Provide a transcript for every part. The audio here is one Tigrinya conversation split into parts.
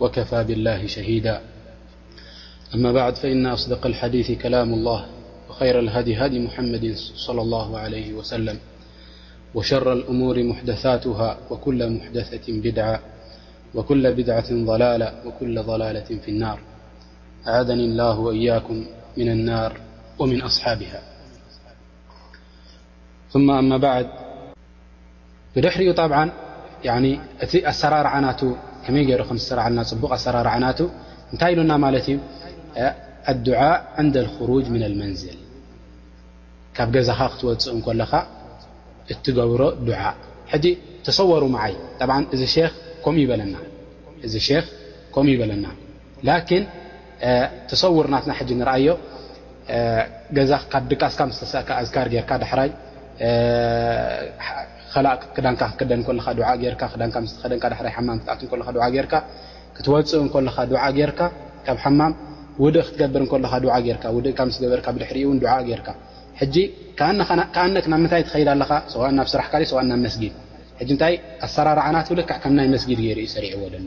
وكفى بالله شهيدا أما بعد فإن أصدق الحديث كلام الله خير الهدي هدي محمد صلى الله عليه وسلم وشر الأمور محدثاتها وكل محدثة بدعة وكل بدعة لالة وكل لالة في النار عذني الله وإياكم من النار ومن أصحابهاثم ما بعد ብድሕሪኡ ጣብዓ እቲ ኣሰራርዓ ናቱ ከመይ ገይሩ ከም ዝሰራዓልና ፅቡቕ ኣሰራርዓ ናቱ እንታይ ኢሉና ማለት እዩ ኣዱዓ ዕንደ ልክሩጅ ምና ልመንዝል ካብ ገዛኻ ክትወፅእ እንከለኻ እትገብሮ ዱዓ ሕጂ ተሰወሩ መዓይ እዚ ክ ከምኡ ይበለና እዚ ክ ከምኡ ይበለና ላኪን ተሰውር ናትና ሕጂ ንርኣዮ ገዛ ካብ ድቃስካ ምስ ተሰእካ ኣዝካር ጌርካ ዳሕራይ ከላእ ክዳንካ ክትክደን ከለኻ ዱዓ ጌርካ ክዳንካ ምስ ተኸደንካ ዳሕራይ ሓማም ክትኣት ከለኻ ዱዓ ጌርካ ክትወጽእ ከለኻ ዱዓ ጌርካ ካብ ሓማም ውድእ ክትገብር ከለኻ ዱዓ ጌርካ ውድእካ ምስ ገበርካ ብድሕሪኡ እውን ዱዓ ጌርካ ሕጂ ከኣነክ ናብ ምንታይ ትኸይድ ኣለኻ ሰዋእን ናብ ስራሕካ ሰዋእን ናብ መስጊድ ሕጂ እንታይ ኣሰራርዓናቱ ልክዕ ከም ናይ መስጊድ ገይሩ እዩ ሰሪዕዎ ዘሎ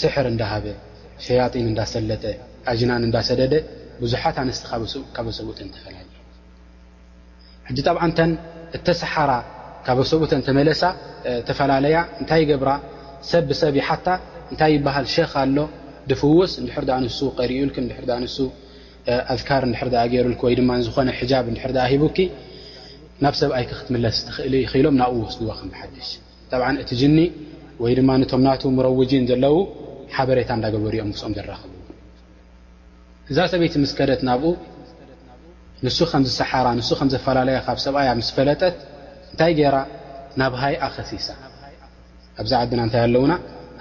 ስሕር እንዳሃበ፣ ሸያጢን እንዳሰለጠ፣ ኣጅናን እንዳሰደደ ብዙሓት ኣንስቲ ካበ ሰብኡተን ተፈላልዩ። ሕጂ ጣብዓን እተን እተሰሓራ ካበ ሰብኡተን ተመለሳ ተፈላለያ እንታይ ይገብራ ሰብ ብሰብ ይሓታ እንታይ ይበሃል ሸኽ ኣሎ ድፍውስ እንድሕር ድኣ ንሱ ቀሪኡልኪ እንድሕር ድኣ ንሱ ኣዝካር እንድሕር ድኣ ገይሩልኪ ወይ ድማ ዝኾነ ሕጃብ እንድሕር ድኣ ሂቡኪ ናብ ሰብኣይኪ ክትምለሲ ትኽእሊ ኢኺ ኢሎም ናብኡ ይወስድዋ ከም ብሓድሽ ጠብዓን እቲ ጅኒ ወይ ድማ ነቶም ናቱ ሙረውጂን ዘለዉ ሓበሬታ እንዳገበሩ እዮም ምስኦም ዘራኽብዎ። እዛ ሰበይቲ ምስ ከደት ናብኡ ንሱ ከም ዝሰሓራ ንሱ ከም ዘፈላለያ ካብ ሰብኣያ ምስ ፈለጠት እንታይ ገይራ ናብ ሃይኣ ከሲሳ። ኣብዚ ዓድና እንታይ ኣለዉና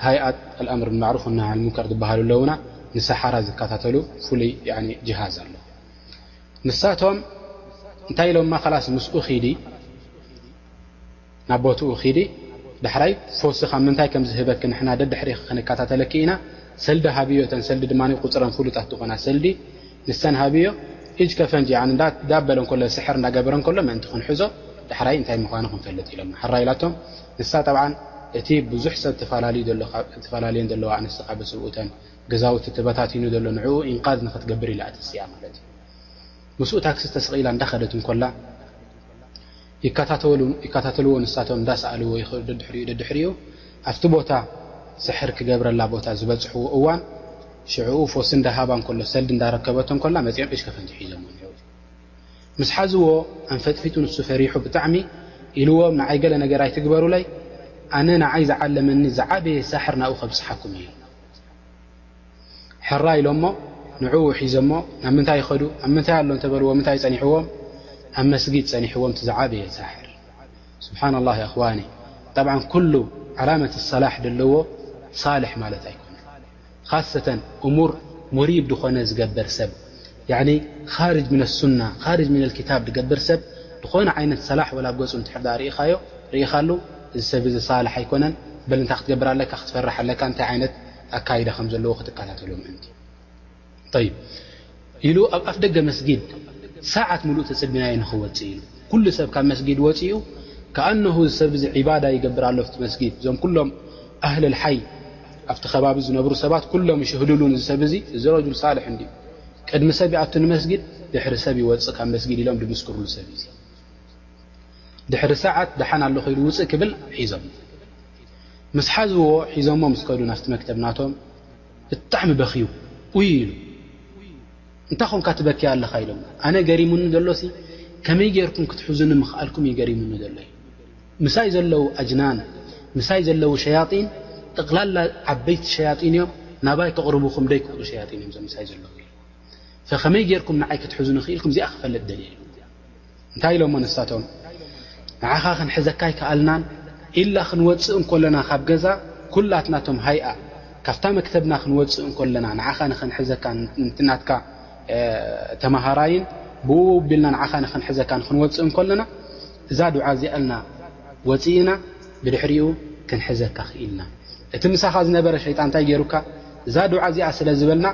ሃይኣት ኣልኣምር ብልማዕሩፍ ወናሂ ዓኒል ሙንከር ዝበሃሉ ኣለዉና ንሰሓራ ዝከታተሉ ፍሉይ ያኒ ጅሃዝ ኣሎ። ንሳቶም እንታይ ኢሎማ ከላስ ምስኡ ኪዲ። ናብ ቦትኡ ኪዲ ዳሕራይ ፈውሲ ካብ ምንታይ ከም ዝህበኪ ንሕና ደድሕሪኪ ክንካታተለኪ ኢና ሰልዲ ሃብዮ እተን ሰልዲ ድማ ቁጽረን ፍሉጣት ድኮና ሰልዲ ንሰን ሃብዮ እጅ ከፈንጅ ያኒ እንዳ ዳበለ እንከሎ ስሕር እንዳ ገበረ እንከሎ ምእንቲ ክንሕዞ ዳሕራይ እንታይ ምኳኑ ክንፈልጥ ኢሎም ሐራይ ኢላቶም ንሳ ጠብዓን እቲ ብዙሕ ሰብ ተፋላልዩ ዘሎ ካብ ተፋላልየን ዘለዋ ኣንስቲ ካብ ሰብኡ እተን ገዛውቲ ተበታቲኑ ዘሎ ንዕኡ ኢንቃዝ ንክትገብር ኢላ ኣተሲኣ ማለት እዩ ምስኡ ታክሲ ተስቂላ እንዳ ከደት እንኮላ ይከታተልዎ ንሳቶም እንዳሰኣልዎ ይኸዱ ደድሕሪኡ ደድሕሪኡ ኣብቲ ቦታ ስሕር ክገብረላ ቦታ ዝበጽሕዎ እዋን ሽዕኡ ፎሲ እንዳሃባ እንከሎ ሰልዲ እንዳረከበቶ እንከላ መጺኦም ቂሽ ከፈንጅ ሒዞምዎ እንሄው ምስ ሓዝዎ ኣንፈጥፊጡ ንሱ ፈሪሑ ብጣዕሚ ኢልዎም ንዓይ ገለ ነገር ኣይትግበሩለይ ኣነ ንዓይ ዝዓለመኒ ዝዓበየ ሳሕር ናብኡ ከብጽሓኩም እየ ሕራይ ኢሎሞ ንዕኡ ሒዞሞ ናብ ምንታይ ይኸዱ ኣብ ምንታይ ኣሎ እንተበልዎም እንታይ ጸኒሕዎም ኣብ መስጊድ ጸኒሕዎም እቲ ዝዓበየ ሳሕር ስብሓን ላህ የኽዋኒ ጠብዓ ኩሉ ዓላመት ሰላሕ ደለዎ ሳልሕ ማለት ኣይኮነን ካሰተን እሙር ሙሪብ ድኾነ ዝገበር ሰብ ያኒ ኻርጅ ምነ ሱና ኻርጅ ምነል ኪታብ ድገብር ሰብ ድኾነ ዓይነት ሰላሕ ወላ ገጹ እንድሕር ደኣ ርኢኻዮ ርኢኻሉ እዚ ሰብ እዚ ሳልሕ ኣይኮነን በል እንታይ ክትገብር ኣለካ ክትፈርሕ ኣለካ እንታይ ዓይነት ኣካይዳ ከም ዘለዎ ክትከታተሎ ምእንቲ ጠይብ ኢሉ ኣብ ኣፍ ደገ መስጊድ ሰዓት ምሉእ ተጽቢናዮ ንኽወጽእ ኢሉ ኩሉ ሰብ ካብ መስጊድ ወጺኡ ከኣነሁ እዚ ሰብ እዚ ዒባዳ ይገብር ኣሎ ኣብቲ መስጊድ እዞም ኩሎም ኣህለል ሓይ ኣብቲ ከባቢ ዝነብሩ ሰባት ኩሎም ይሽህልሉ ንዚ ሰብ እዚ እዚ ረጁል ሳልሕ እንድዩ ቅድሚ ሰብ ይኣቱ ንመስጊድ ድሕሪ ሰብ ይወፅእ ካብ መስጊድ ኢሎም ድምስክርሉ ሰብ እዩ ድሕሪ ሰዓት ደሓን ኣለኹ ኢሉ ውፅእ ክብል ሒዞሞ ምስ ሓዝዎ ሒዞሞ ምስ ከዱ ናፍቲ መክተብ ናቶም ብጣዕሚ በኽዩ ኡይ ኢሉ እንታይ ኮንካ ትበክያ ኣለኻ ኢሎሞ ኣነ ገሪሙኒ ዘሎሲ ከመይ ጌርኩም ክትሕዙኒ ምኽኣልኩም እዩ ገሪሙኒ ዘሎ እዩ ምሳይ ዘለዉ ኣጅናን ምሳይ ዘለዉ ሸያጢን ጠቕላላ ዓበይቲ ሸያጢን እዮም ናባይ ክቕርቡ ክንደይ ክእሉ ሸያጢን እዮም እዞም ምሳይ ዘለዉ ኢሉ ፈከመይ ጌርኩም ንዓይ ክትሕዙኒ ክኢልኩም እዚኣ ክፈልጥ ደልየ ኢሉ እንታይ ኢሎሞ ንሳቶም ንዓኻ ክንሕዘካ ኣይከኣልናን ኢላ ክንወጽእ እንኮለና ካብ ገዛ ኩላትና እቶም ሃይኣ ካብታ መክተብና ክንወጽእ እንኮለና ንዓኻ ንክንሕዘካ ንትናትካ ተማሃራይን ብኡ ቢልና ንዓኻ ንክንሕዘካ ንክንወጽእ እንኮለና እዛ ዱዓ እዚኣ እና ወጺእና ብድሕሪኡ ክንሕዘካ ክኢልና። እቲ ምሳኻ ዝነበረ ሸይጣን እንታይ ገይሩካ? እዛ ዱዓ እዚኣ ስለ ዝበልና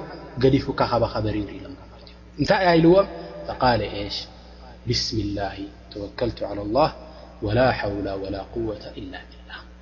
ገዲፉካ ካባኻ በሪሩ ኢሎሞ ማለት እዩ። እንታይ እያ ኢልዎም? ፈቃለ ኤሽ ቢስሚላሂ ተወከልቱ ዓለላህ ወላ ሓውላ ወላ ቁወተ ኢላ ቢላህ።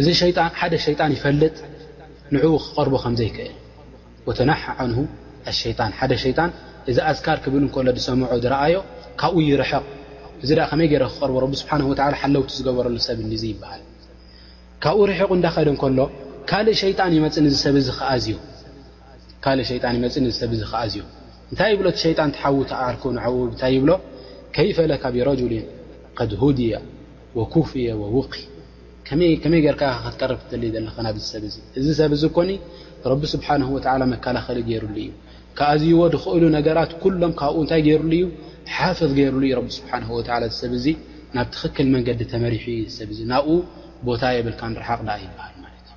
እዚ ሸይጣን ሓደ ሸይጣን ይፈልጥ ንዕኡ ክቐርቦ ከም ዘይክእል ወተነሓ ዓንሁ ኣሸይጣን ሓደ ሸይጣን እዚ ኣዝካር ክብል እንከሎ ዝሰምዖ ዝረኣዮ ካብኡ ይርሕቕ እዚ ድኣ ከመይ ገይረ ክቐርቦ ረቢ ስብሓነሁ ወተዓላ ሓለውቲ ዝገበረሉ ሰብ እንዲዚ ይበሃል ካብኡ ርሒቑ እንዳኸደ እንከሎ ካልእ ሸይጣን ይመጽእ ንዚ ሰብ እዚ ክኣዝዮ ካልእ ሸይጣን ይመጽእ ንዚ ሰብ እዚ ክኣዝዮ እንታይ ይብሎ እቲ ሸይጣን ትሓውቲ ዓርኩ ንዕኡ እንታይ ይብሎ ከይፈለካ ብረጁሊን ቀድ ሁድያ ወኩፍየ ወውቂ ከመይ ከመይ ጌርካ ኢኻ ክትቀርብ ትደሊ ዘለኻ ናብዚ ሰብ እዚ እዚ ሰብ እዚ እኮኒ ረቢ ስብሓነሁ ወተዓላ መከላኸሊ ገይሩሉ እዩ ክኣዝይዎ ዝኽእሉ ነገራት ኩሎም ካብኡ እንታይ ገይሩሉ እዩ ሓፍዝ ገይሩሉ እዩ ረቢ ስብሓነሁ ወተዓላ እዚ ሰብ እዚ ናብ ትኽክል መንገዲ ተመሪሑ እዩ እዚ ሰብ እዚ ናብኡ ቦታ የብልካን ርሓቕ ደኣ ይበሃል ማለት እዩ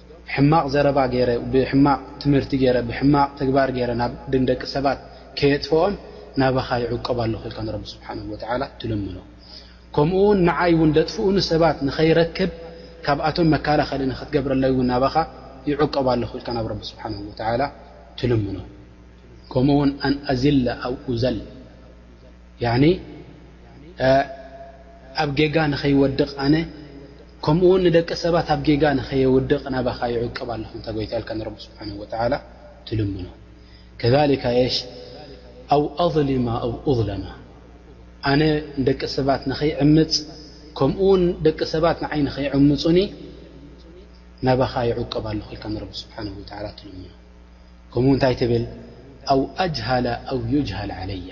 ሕማቕ ዘረባ ገይረ ብሕማቕ ትምህርቲ ገይረ ብሕማቕ ተግባር ገይረ ናብ ድን ደቂ ሰባት ከየጥፍኦም ናባኻ ይዕቆብ ኣለኹ ኢልካ ንረቢ ስብሓነሁ ወተዓላ ትልምኖ ከምኡ ውን ንዓይ ውን ደጥፍኡኒ ሰባት ንኸይረክብ ካብኣቶም መከላኸሊ ንኽትገብረለይ ውን ናባኻ ይዕቆብ ኣለኹ ኢልካ ናብ ረቢ ስብሓነሁ ወተዓላ ትልምኖ ከምኡ ውን ኣን ኣዝለ ኣው ኡዘል ያኒ ኣብ ጌጋ ንኸይወድቕ ኣነ ከምኡ ውን ንደቂ ሰባት ኣብ ጌጋ ንኸየውድቕ ናባኻ ይዕቅብ ኣለኹ እንተ ጎይታ ኢልካ ንረቢ ስብሓነሁ ወተዓላ ትልምኖ ከዛሊካ የሽ ኣው ኣዝሊማ ኣው ኡዝለማ ኣነ ንደቂ ሰባት ንኸይዕምፅ ከምኡ ውን ደቂ ሰባት ንዓይ ንኸይዕምፁኒ ናባኻ ይዕቅብ ኣለኹ ኢልካ ንረቢ ስብሓነሁ ወተዓላ ትልምኖ ከምኡ እንታይ ትብል ኣው ኣጅሃለ ኣው ዩጅሃል ዓለያ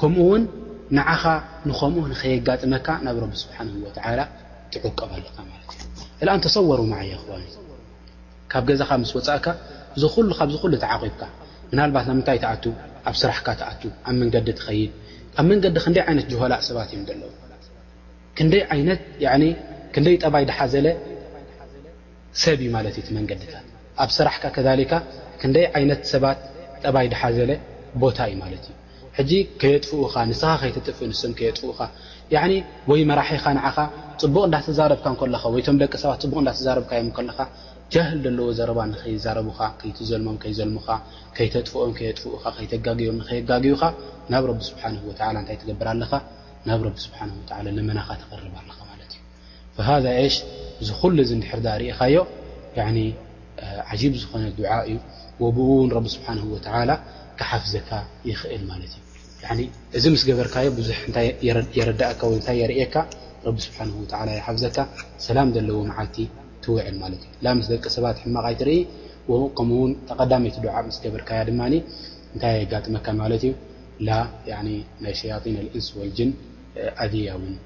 ከምኡውን ንዓኻ ንኸምኡ ንኸየጋጥመካ ናብ ረቢ ስብሓነሁ ወተዓላ ትዕቀብ ኣለኻ ማለት እዩ። እልኣን ተሰወሩ መዓየ እኽዋኒ ካብ ገዛኻ ምስ ወጻእካ እዚ ኩሉ ካብዚ ኩሉ ተዓቂብካ ምናልባት ናብ ምንታይ ትኣቱ ኣብ ስራሕካ ትኣቱ ኣብ መንገዲ ትኸይድ ኣብ መንገዲ ክንደይ ዓይነት ጅሆላእ ሰባት እዮም ዘለዉ ክንደይ ዓይነት ክንደይ ጠባይ ድሓዘለ ሰብ እዩ ማለት እዩ እቲ መንገድታት ኣብ ስራሕካ ከዛሊካ ክንደይ ዓይነት ሰባት ጠባይ ድሓዘለ ቦታ እዩ ማለት እዩ ሕጂ ከየጥፍኡካ ንስካ ከይትጥፍእ ንሶም ከየጥፍኡካ ያኒ ወይ መራሒካ ንዓካ ጽቡቅ እንዳተዛረብካ እንከለካ ወይ እቶም ደቂ ሰባት ጽቡቅ እንዳተዛረብካዮም እንከለካ ጃህል ደለዎ ዘረባ ንከይዛረቡካ ከይትዘልሞም ከይዘልሙካ ከይተጥፍኦም ከየጥፍኡካ ከይተጋግዮም ንከየጋግዩካ ናብ ረቢ ስብሓነሁ ወተዓላ እንታይ ትገብር ኣለካ ናብ ረቢ ስብሓነሁ ወተዓላ ልመናካ ተቅርብ ኣለካ ማለት እዩ ፈሃዛ ኤሽ እዚ ኩሉ እዚ እንድሕር ድኣ ርኢኻዮ ያኒ ዓጂብ ዝኾነ ዱዓ እዩ ወብኡ ውን ረቢ ስብሓን ወተዓላ ክሓፍዘካ ይኽእል ማለት እዩ ያኒ እዚ ምስ ገበርካዮ ብዙሕ እንታይ የረዳእካ ወይ እንታይ የርእየካ ረቢ ስብሓን ወተዓላ ይሓፍዘካ ሰላም ዘለዎ መዓልቲ ትውዕል ማለት እዩ ላ ምስ ደቂ ሰባት ሕማቕ ኣይትርኢ ወኡ ከምኡውን ተቐዳመይቲ ዱዓ ምስ ገበርካያ ድማ እንታይ የጋጥመካ ማለት እዩ ላ ያኒ ናይ ሸያጢን ኣልእንስ ወልጅን ኣድያ ውን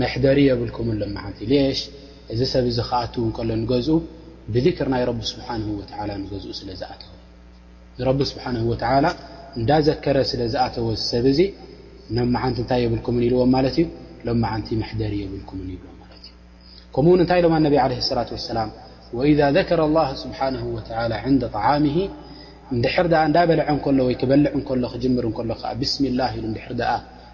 መሕደሪ የብልኩምን ሎምዓንቲ ሌሽ እዚ ሰብ እዚ ክኣትው እንከሎ ንገዝኡ ብዚክር ናይ ረቢ ስብሓነሁ ወተዓላ ንገዝኡ ስለ ዝኣተወ ንረቢ ስብሓነሁ ወተዓላ እንዳዘከረ ስለ ዝኣተወ እዚ ሰብ እዚ ሎምዓንቲ እንታይ የብልኩምን ኢልዎም ማለት እዩ ሎምዓንቲ መሕደሪ የብልኩምን ይብሎም ማለት እዩ ከምኡ እውን እንታይ ኢሎም ኣነቢ ዓለይሂ ሰላቱ ወሰላም ወኢዛ ዘከረ ኣላህ ስብሓነሁ ወተዓላ ዕንደ ጠዓሚሂ እንድሕር ደኣ እንዳበልዐ እንከሎ ወይ ክበልዕ እንከሎ ክጅምር እንከሎ ከዓ ብስሚላህ ኢሉ እንድሕር ደኣ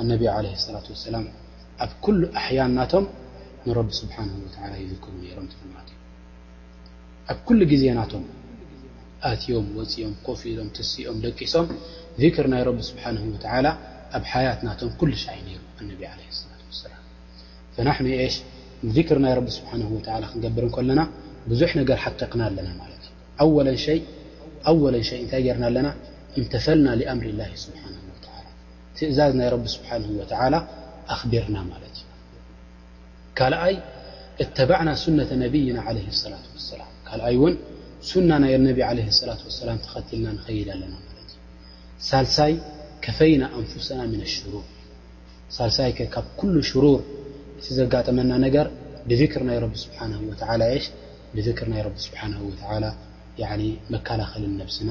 ኣነቢ ዓለይሂ ሰላቱ ወሰላም ኣብ ኩሉ ኣሕያን ናቶም ንረቢ ስብሓነሁ ወተዓላ ይዝክሩ ነይሮም ተኣምራት እዩ። ኣብ ኩሉ ግዜ ናቶም ኣትዮም ወጺኦም ኮፍ ኢሎም ተሲኦም ደቂሶም ዚክር ናይ ረቢ ስብሓነሁ ወተዓላ ኣብ ሓያት ናቶም ኩሉ ሻዕ እዩ ነይሩ ኣነቢ ዓለይሂ ሰላቱ ወሰላም። ፈናሕኑ ኤሽ ዚክር ናይ ረቢ ስብሓነሁ ወተዓላ ክንገብር እንከለና ብዙሕ ነገር ሓቂቕና ኣለና ማለት እዩ። ኣወለን ሸይ ኣወለን ሸይ እንታይ ጌርና ኣለና? ኢምተሰልና ሊኣምሪላሂ ስብሓነሁ ወተዓላ። ትእዛዝ ናይ ረቢ ስብሓነሁ ወተዓላ ኣኽቢርና ማለት እዩ። ካልኣይ እተባዕና ሱነተ ነቢይና ዓለይሂ ሰላቱ ወሰላም ካልኣይ እውን ሱና ናይ ነቢ ዓለይሂ ሰላቱ ወሰላም ተኸቲልና ንኸይድ ኣለና ማለት እዩ። ሳልሳይ ከፈይና ኣንፉሰና ሚነ ሽሩር ሳልሳይ ከ ካብ ኩሉ ሽሩር እቲ ዘጋጠመና ነገር ብዝክር ናይ ረቢ ስብሓነሁ ወተዓላ የሽ ብዝክር ናይ ረቢ ስብሓነሁ ወተዓላ ያዕኒ መከላኸልን ነብስና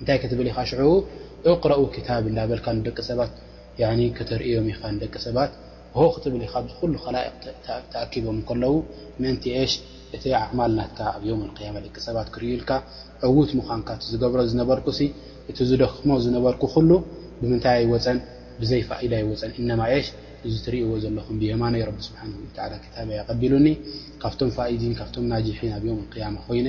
እንታይ ክትብል ኢኻ ሽዑ እቅረኡ ክታቢ እንዳበልካ ንደቂ ሰባት ያኒ ከተርእዮም ኢኻ ንደቂ ሰባት ሆ ክትብል ኢኻ ኣብዚ ኩሉ ከላኢቅ ተኣኪቦም እንከለዉ ምእንቲ ኤሽ እቲ ዓቅማል ናትካ ኣብ የውመል ቅያማ ደቂ ሰባት ክርእዩልካ ዕውት ምዃንካ እቲ ዝገብሮ ዝነበርኩሲ እቲ ዝደክሞ ዝነበርኩ ኩሉ ብምንታይ ኣይወጸን ብዘይ ፋኢዳ ኣይወጸን እነማ ኤሽ እዚ ትርእይዎ ዘለኹም ብየማነይ ረቢ ስብሓነሁ ወተዓላ ክታበይ ኣቀቢሉኒ ካብቶም ፋኢዚን ካብቶም ናጂሒን ኣብ የውመል ቅያማ ኮይነ